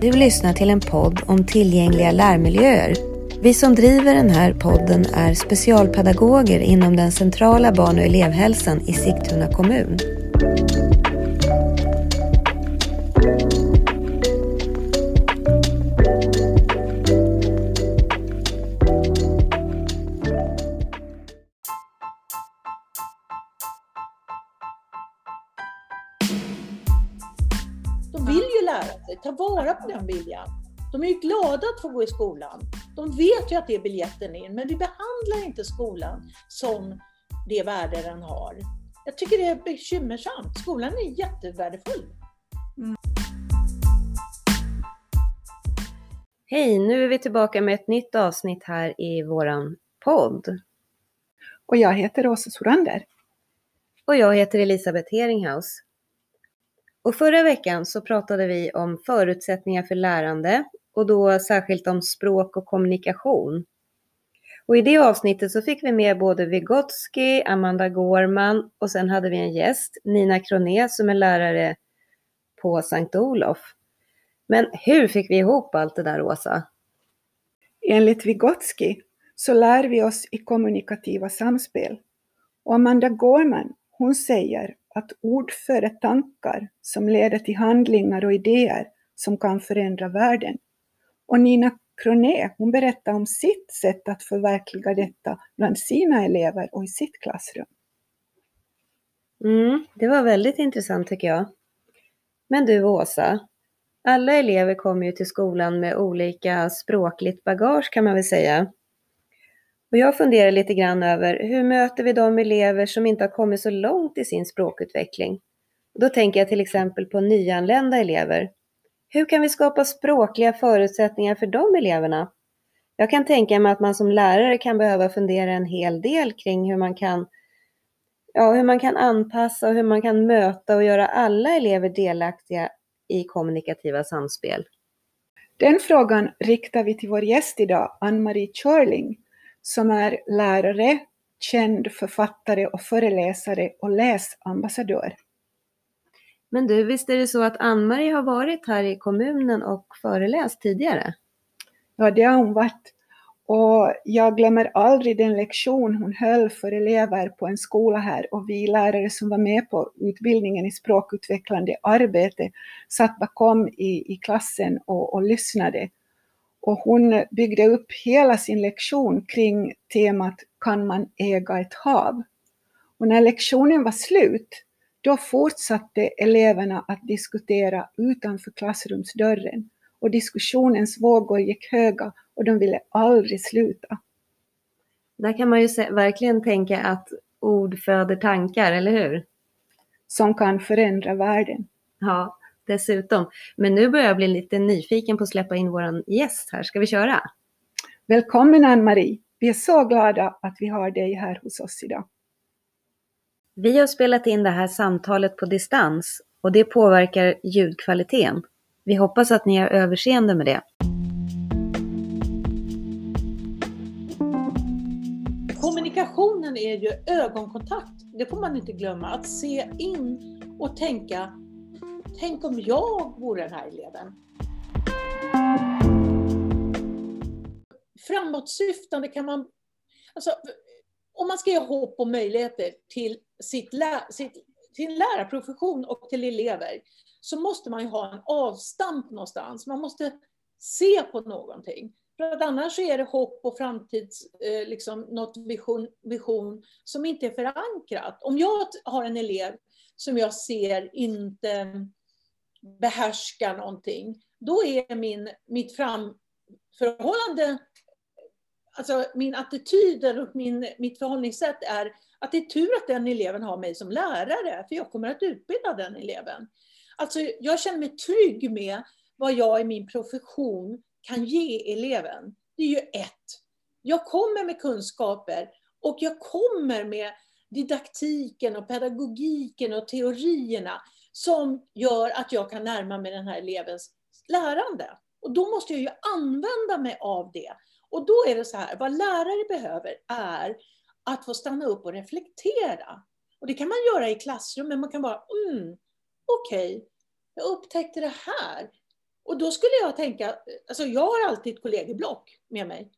Du lyssnar till en podd om tillgängliga lärmiljöer. Vi som driver den här podden är specialpedagoger inom den centrala barn och elevhälsan i Sigtuna kommun. Den viljan. De är ju glada att få gå i skolan. De vet ju att det är biljetten in, men vi behandlar inte skolan som det värde den har. Jag tycker det är bekymmersamt. Skolan är jättevärdefull. Hej, nu är vi tillbaka med ett nytt avsnitt här i våran podd. Och jag heter Åsa Sorander. Och jag heter Elisabeth Heringhaus. Och förra veckan så pratade vi om förutsättningar för lärande och då särskilt om språk och kommunikation. Och i det avsnittet så fick vi med både Vygotsky, Amanda Gorman och sen hade vi en gäst, Nina Kroné som är lärare på Sankt Olof. Men hur fick vi ihop allt det där, Åsa? Enligt Vygotsky så lär vi oss i kommunikativa samspel. Och Amanda Gorman, hon säger att ord före tankar som leder till handlingar och idéer som kan förändra världen. Och Nina Kroné, hon berättar om sitt sätt att förverkliga detta bland sina elever och i sitt klassrum. Mm, det var väldigt intressant tycker jag. Men du Åsa, alla elever kommer ju till skolan med olika språkligt bagage kan man väl säga. Och jag funderar lite grann över hur möter vi de elever som inte har kommit så långt i sin språkutveckling? Då tänker jag till exempel på nyanlända elever. Hur kan vi skapa språkliga förutsättningar för de eleverna? Jag kan tänka mig att man som lärare kan behöva fundera en hel del kring hur man kan, ja, hur man kan anpassa och hur man kan möta och göra alla elever delaktiga i kommunikativa samspel. Den frågan riktar vi till vår gäst idag, Ann-Marie Körling, som är lärare, känd författare och föreläsare och läsambassadör. Men du, visst är det så att Ann-Marie har varit här i kommunen och föreläst tidigare? Ja, det har hon varit. Och jag glömmer aldrig den lektion hon höll för elever på en skola här och vi lärare som var med på utbildningen i språkutvecklande arbete satt bakom i, i klassen och, och lyssnade. Och hon byggde upp hela sin lektion kring temat Kan man äga ett hav? Och när lektionen var slut, då fortsatte eleverna att diskutera utanför klassrumsdörren. Och diskussionens vågor gick höga och de ville aldrig sluta. Där kan man ju verkligen tänka att ord föder tankar, eller hur? Som kan förändra världen. Ja, dessutom. Men nu börjar jag bli lite nyfiken på att släppa in vår gäst här. Ska vi köra? Välkommen Ann-Marie! Vi är så glada att vi har dig här hos oss idag. Vi har spelat in det här samtalet på distans och det påverkar ljudkvaliteten. Vi hoppas att ni har överseende med det. Kommunikationen är ju ögonkontakt. Det får man inte glömma. Att se in och tänka, tänk om jag vore den här eleven. Framåtsyftande kan man... Alltså, om man ska ge hopp och möjligheter till sitt, lä, sitt, till lärarprofession och till elever så måste man ju ha en avstamp någonstans. Man måste se på någonting. För att annars är det hopp och framtids, eh, liksom något vision, vision som inte är förankrat. Om jag har en elev som jag ser inte behärskar någonting, då är min, mitt framförhållande, alltså min attityd och min, mitt förhållningssätt är att det är tur att den eleven har mig som lärare, för jag kommer att utbilda den eleven. Alltså, jag känner mig trygg med vad jag i min profession kan ge eleven. Det är ju ett. Jag kommer med kunskaper och jag kommer med didaktiken och pedagogiken och teorierna som gör att jag kan närma mig den här elevens lärande. Och då måste jag ju använda mig av det. Och då är det så här, vad lärare behöver är att få stanna upp och reflektera. Och det kan man göra i klassrummet, man kan bara, mm, okej, okay, jag upptäckte det här. Och då skulle jag tänka, alltså jag har alltid ett kollegieblock med mig.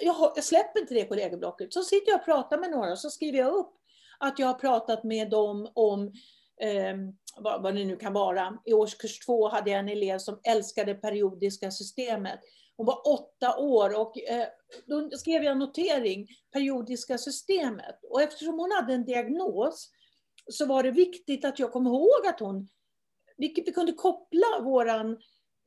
Jag, har, jag släpper inte det kollegieblocket. Så sitter jag och pratar med några och så skriver jag upp att jag har pratat med dem om eh, vad, vad det nu kan vara. I årskurs två hade jag en elev som älskade periodiska systemet. Hon var åtta år och eh, då skrev jag en notering, periodiska systemet. Och eftersom hon hade en diagnos så var det viktigt att jag kom ihåg att hon, vilket vi kunde koppla våran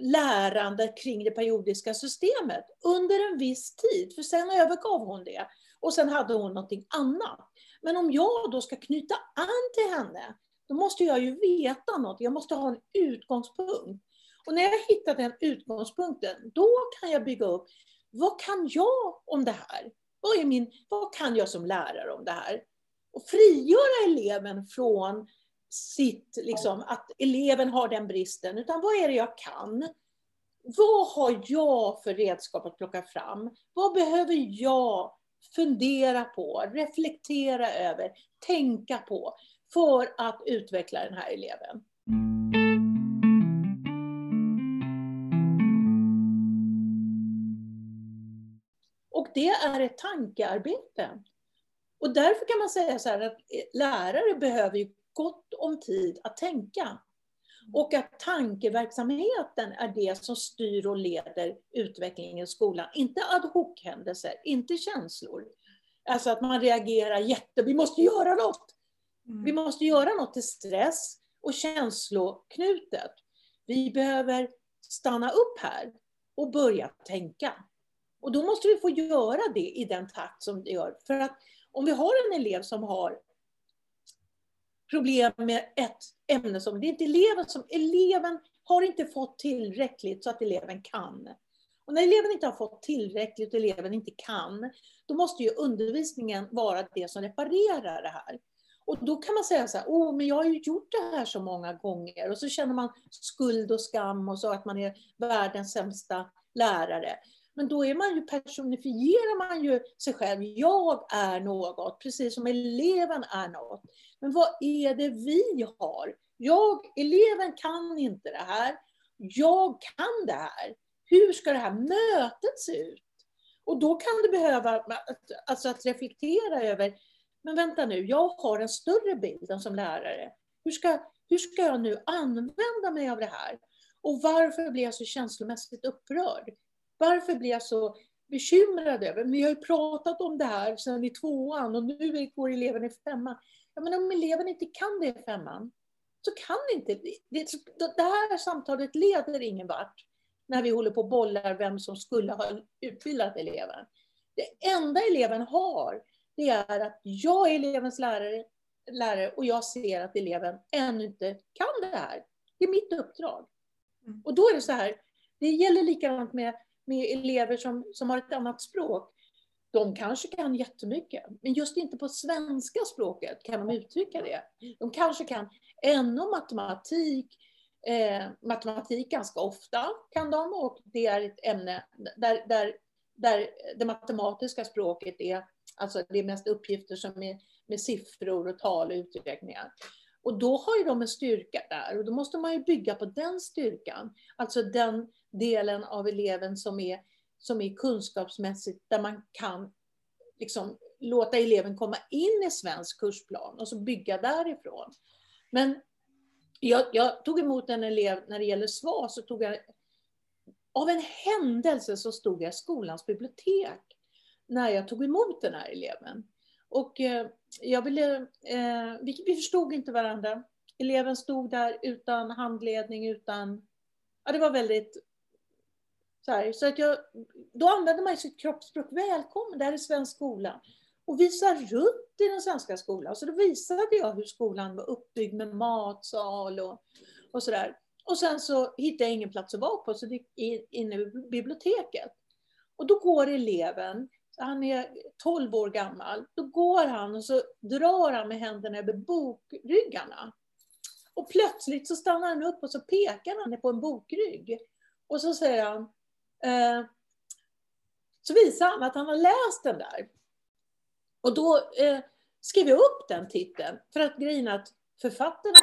lärande kring det periodiska systemet under en viss tid, för sen övergav hon det. Och sen hade hon någonting annat. Men om jag då ska knyta an till henne, då måste jag ju veta något. Jag måste ha en utgångspunkt. Och när jag hittar den utgångspunkten, då kan jag bygga upp, vad kan jag om det här? Vad, är min, vad kan jag som lärare om det här? Och frigöra eleven från sitt, liksom, att eleven har den bristen, utan vad är det jag kan? Vad har jag för redskap att plocka fram? Vad behöver jag fundera på, reflektera över, tänka på för att utveckla den här eleven? Och det är ett tankearbete. Och därför kan man säga så här att lärare behöver ju gott om tid att tänka. Och att tankeverksamheten är det som styr och leder utvecklingen i skolan. Inte ad hoc-händelser, inte känslor. Alltså att man reagerar jätte, vi måste göra något. Mm. Vi måste göra något till stress och känsloknutet. Vi behöver stanna upp här och börja tänka. Och då måste vi få göra det i den takt som det gör. För att om vi har en elev som har problem med ett ämne som, det är inte eleven som, eleven har inte fått tillräckligt så att eleven kan. Och när eleven inte har fått tillräckligt och eleven inte kan, då måste ju undervisningen vara det som reparerar det här. Och då kan man säga så här, åh, men jag har ju gjort det här så många gånger. Och så känner man skuld och skam och så att man är världens sämsta lärare. Men då är man ju, personifierar man ju sig själv. Jag är något, precis som eleven är något. Men vad är det vi har? Jag, eleven kan inte det här. Jag kan det här. Hur ska det här mötet se ut? Och då kan det behöva, alltså att reflektera över, men vänta nu, jag har en större bild än som lärare. Hur ska, hur ska jag nu använda mig av det här? Och varför blir jag så känslomässigt upprörd? Varför blir jag så bekymrad över, men vi har ju pratat om det här sedan i tvåan och nu går eleven i femman. Ja, men om eleven inte kan det i femman, så kan inte det. Det här samtalet leder ingen vart när vi håller på och bollar vem som skulle ha utbildat eleven. Det enda eleven har, det är att jag är elevens lärare, lärare och jag ser att eleven ännu inte kan det här. Det är mitt uppdrag. Mm. Och då är det så här, det gäller likadant med med elever som, som har ett annat språk. De kanske kan jättemycket, men just inte på svenska språket kan de uttrycka det. De kanske kan NO matematik, eh, matematik ganska ofta kan de och det är ett ämne där, där, där det matematiska språket är, alltså det är mest uppgifter som är med siffror och tal och uträkningar. Och då har ju de en styrka där och då måste man ju bygga på den styrkan. Alltså den delen av eleven som är, som är kunskapsmässigt, där man kan liksom låta eleven komma in i svensk kursplan och så bygga därifrån. Men jag, jag tog emot en elev, när det gäller SVA, så tog jag av en händelse så stod jag i skolans bibliotek när jag tog emot den här eleven. Och eh, jag ville, eh, vi, vi förstod inte varandra. Eleven stod där utan handledning, utan... Ja, det var väldigt... Så, här, så att jag, då använde man sitt kroppsspråk. Välkommen, det här är svensk skola. Och visa runt i den svenska skolan. Så då visade jag hur skolan var uppbyggd med matsal och, och sådär. Och sen så hittade jag ingen plats att vara på, så det gick in i biblioteket. Och då går eleven han är 12 år gammal, då går han och så drar han med händerna över bokryggarna. Och plötsligt så stannar han upp och så pekar han på en bokrygg. Och så säger han, eh, så visar han att han har läst den där. Och då eh, skrev jag upp den titeln, för att grejen att författarna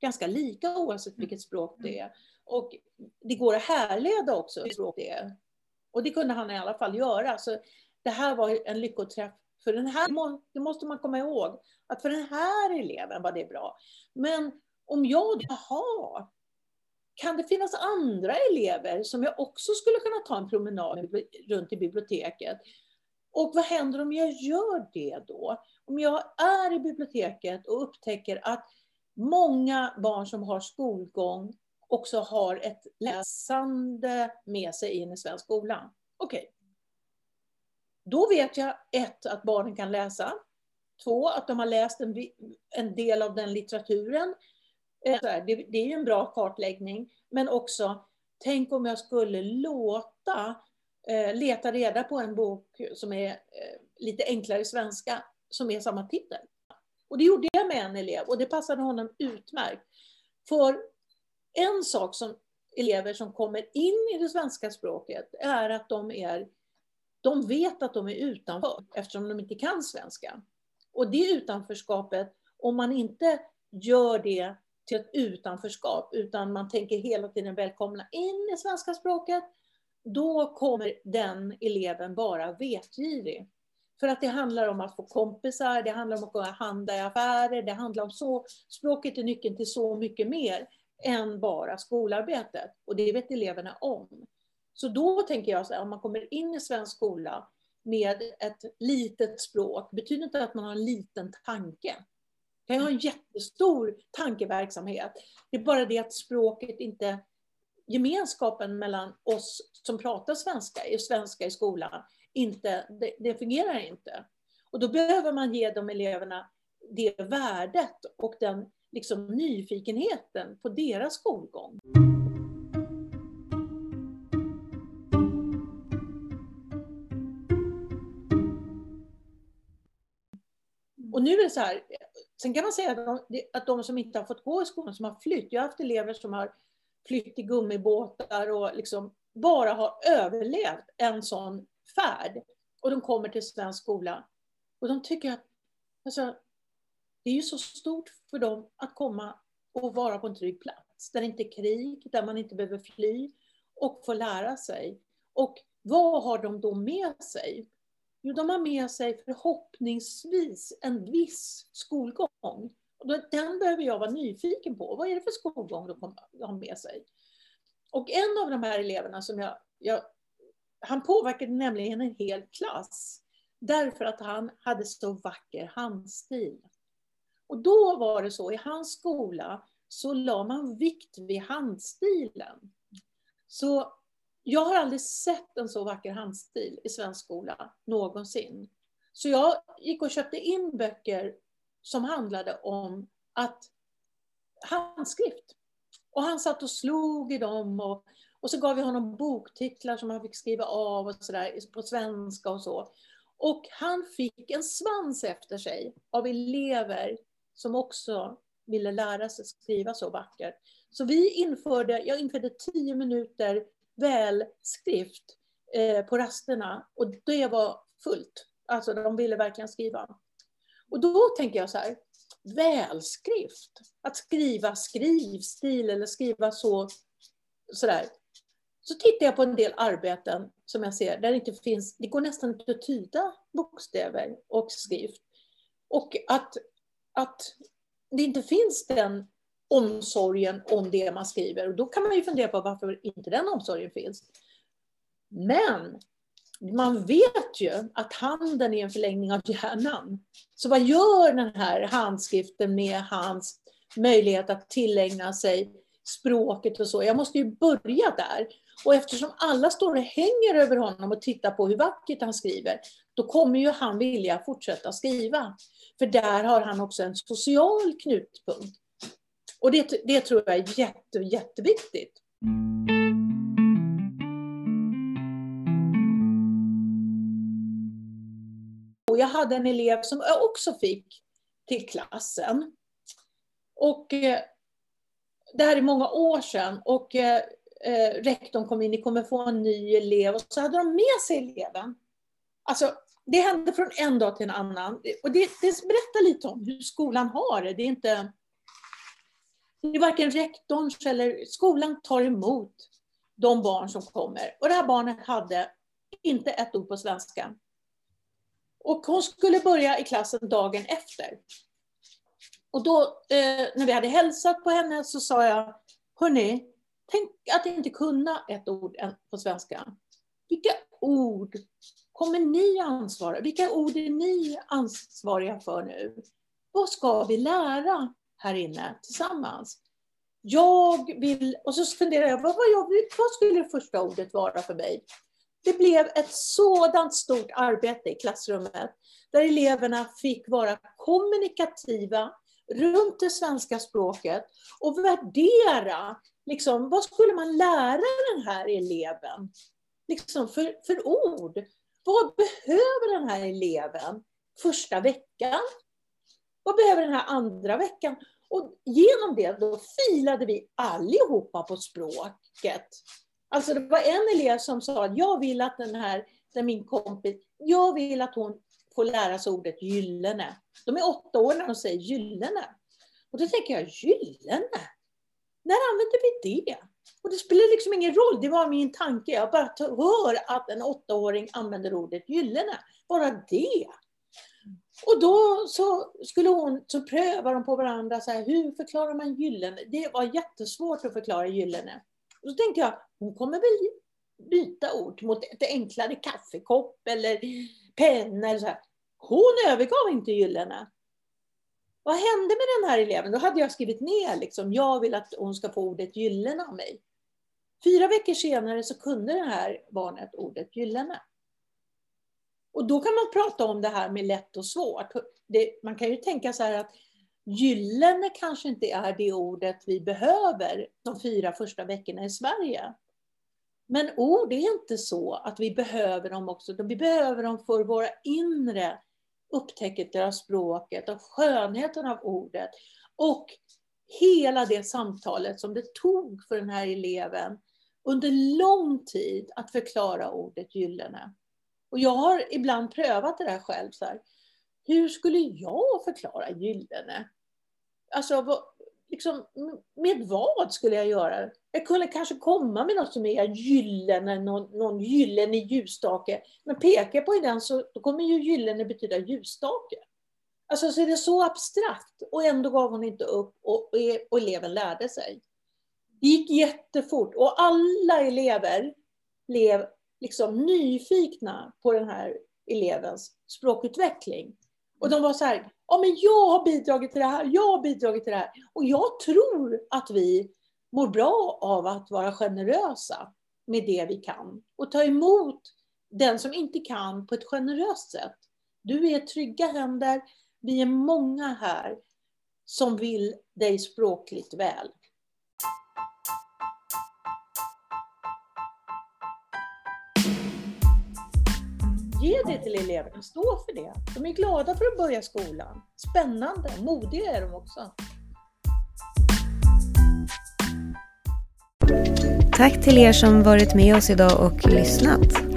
är ganska lika oavsett vilket språk det är. Och det går att härleda också hur det är. Och det kunde han i alla fall göra. Så det här var en lyckoträff. För den här, det måste man komma ihåg, att för den här eleven var det bra. Men om jag, jaha, kan det finnas andra elever som jag också skulle kunna ta en promenad runt i biblioteket? Och vad händer om jag gör det då? Om jag är i biblioteket och upptäcker att många barn som har skolgång också har ett läsande med sig in i svensk skola. Okej. Okay. Då vet jag ett, att barnen kan läsa. Två, att de har läst en, en del av den litteraturen. Eh, det, det är ju en bra kartläggning. Men också, tänk om jag skulle låta eh, leta reda på en bok som är eh, lite enklare svenska, som är samma titel. Och det gjorde jag med en elev och det passade honom utmärkt. För en sak som elever som kommer in i det svenska språket är att de, är, de vet att de är utanför eftersom de inte kan svenska. Och det utanförskapet, om man inte gör det till ett utanförskap, utan man tänker hela tiden välkomna in i svenska språket, då kommer den eleven bara vetgirig. För att det handlar om att få kompisar, det handlar om att gå handla i affärer, det handlar om så, språket är nyckeln till så mycket mer än bara skolarbetet. Och det vet eleverna om. Så då tänker jag så här, om man kommer in i svensk skola med ett litet språk, betyder inte att man har en liten tanke. Man kan ha en jättestor tankeverksamhet. Det är bara det att språket inte, gemenskapen mellan oss som pratar svenska, är svenska i skolan, inte, det, det fungerar inte. Och då behöver man ge de eleverna det värdet och den liksom, nyfikenheten på deras skolgång. Och nu är det så här, sen kan man säga att de, att de som inte har fått gå i skolan, som har flytt, jag har haft elever som har flytt i gummibåtar och liksom bara har överlevt en sån färd. Och de kommer till svensk skola. Och de tycker att alltså, det är ju så stort för dem att komma och vara på en trygg plats. Där det inte är krig, där man inte behöver fly och få lära sig. Och vad har de då med sig? Jo, de har med sig förhoppningsvis en viss skolgång. Och den behöver jag vara nyfiken på. Vad är det för skolgång de har med sig? Och en av de här eleverna som jag, jag han påverkade nämligen en hel klass. Därför att han hade så vacker handstil. Och då var det så, i hans skola så la man vikt vid handstilen. Så jag har aldrig sett en så vacker handstil i svensk skola någonsin. Så jag gick och köpte in böcker som handlade om att handskrift. Och han satt och slog i dem och, och så gav vi honom boktitlar som han fick skriva av och så där, på svenska och så. Och han fick en svans efter sig av elever som också ville lära sig skriva så vackert. Så vi införde, jag införde tio minuter välskrift eh, på rasterna och det var fullt. Alltså de ville verkligen skriva. Och då tänker jag så här, välskrift, att skriva skrivstil eller skriva så, sådär. Så tittar jag på en del arbeten som jag ser där det inte finns, det går nästan inte att tyda bokstäver och skrift. Och att, att det inte finns den omsorgen om det man skriver. Och då kan man ju fundera på varför inte den omsorgen finns. Men man vet ju att handen är en förlängning av hjärnan. Så vad gör den här handskriften med hans möjlighet att tillägna sig språket och så? Jag måste ju börja där. Och eftersom alla står och hänger över honom och tittar på hur vackert han skriver, då kommer ju han vilja fortsätta skriva. För där har han också en social knutpunkt. Och det, det tror jag är jätte, jätteviktigt. Och jag hade en elev som jag också fick till klassen. Och eh, det här är många år sedan. Och eh, eh, rektorn kom in, ni kommer få en ny elev. Och så hade de med sig eleven. Alltså, det hände från en dag till en annan. Och det, det berättar lite om hur skolan har det. Det är inte det är varken rektorns eller skolan tar emot de barn som kommer. Och det här barnet hade inte ett ord på svenska. Och hon skulle börja i klassen dagen efter. Och då, eh, när vi hade hälsat på henne, så sa jag, hörni, tänk att inte kunna ett ord på svenska. Vilka ord kommer ni ansvara Vilka ord är ni ansvariga för nu? Vad ska vi lära här inne tillsammans? Jag vill, och så funderar jag, vad, vad, vad skulle det första ordet vara för mig? Det blev ett sådant stort arbete i klassrummet där eleverna fick vara kommunikativa runt det svenska språket och värdera, liksom, vad skulle man lära den här eleven liksom för, för ord? Vad behöver den här eleven första veckan? Vad behöver den här andra veckan? Och genom det då filade vi allihopa på språket. Alltså det var en elev som sa att jag vill att den här, den min kompis, jag vill att hon får lära sig ordet gyllene. De är åtta år när de säger gyllene. Och då tänker jag, gyllene? När använder vi det? Och det spelar liksom ingen roll, det var min tanke. Jag bara hör att en åttaåring använder ordet gyllene. Bara det. Och då så skulle hon, så prövar de på varandra, så här, hur förklarar man gyllene? Det var jättesvårt att förklara gyllene. Och så tänkte jag, hon kommer väl byta ord mot ett enklare kaffekopp eller penna eller så här. Hon övergav inte gyllene. Vad hände med den här eleven? Då hade jag skrivit ner, liksom, jag vill att hon ska få ordet gyllene av mig. Fyra veckor senare så kunde det här barnet ordet gyllene. Och då kan man prata om det här med lätt och svårt. Det, man kan ju tänka så här att gyllene kanske inte är det ordet vi behöver de fyra första veckorna i Sverige. Men ord är inte så att vi behöver dem också. Vi behöver dem för våra inre upptäckter av språket och skönheten av ordet. Och hela det samtalet som det tog för den här eleven under lång tid att förklara ordet gyllene. Och jag har ibland prövat det där själv. Så här. Hur skulle jag förklara gyllene? Alltså, liksom, med vad skulle jag göra? Jag kunde kanske komma med något som är gyllene, någon, någon gyllene ljusstake. Men pekar på den så då kommer ju gyllene betyda ljusstake. Alltså så är det så abstrakt och ändå gav hon inte upp och, och eleven lärde sig. Det gick jättefort och alla elever blev liksom nyfikna på den här elevens språkutveckling. Och de var så här, ja men jag har bidragit till det här, jag har bidragit till det här. Och jag tror att vi mår bra av att vara generösa med det vi kan och ta emot den som inte kan på ett generöst sätt. Du är trygga händer, vi är många här som vill dig språkligt väl. Ge det till eleverna, stå för det. De är glada för att börja skolan. Spännande, modiga är de också. Tack till er som varit med oss idag och lyssnat.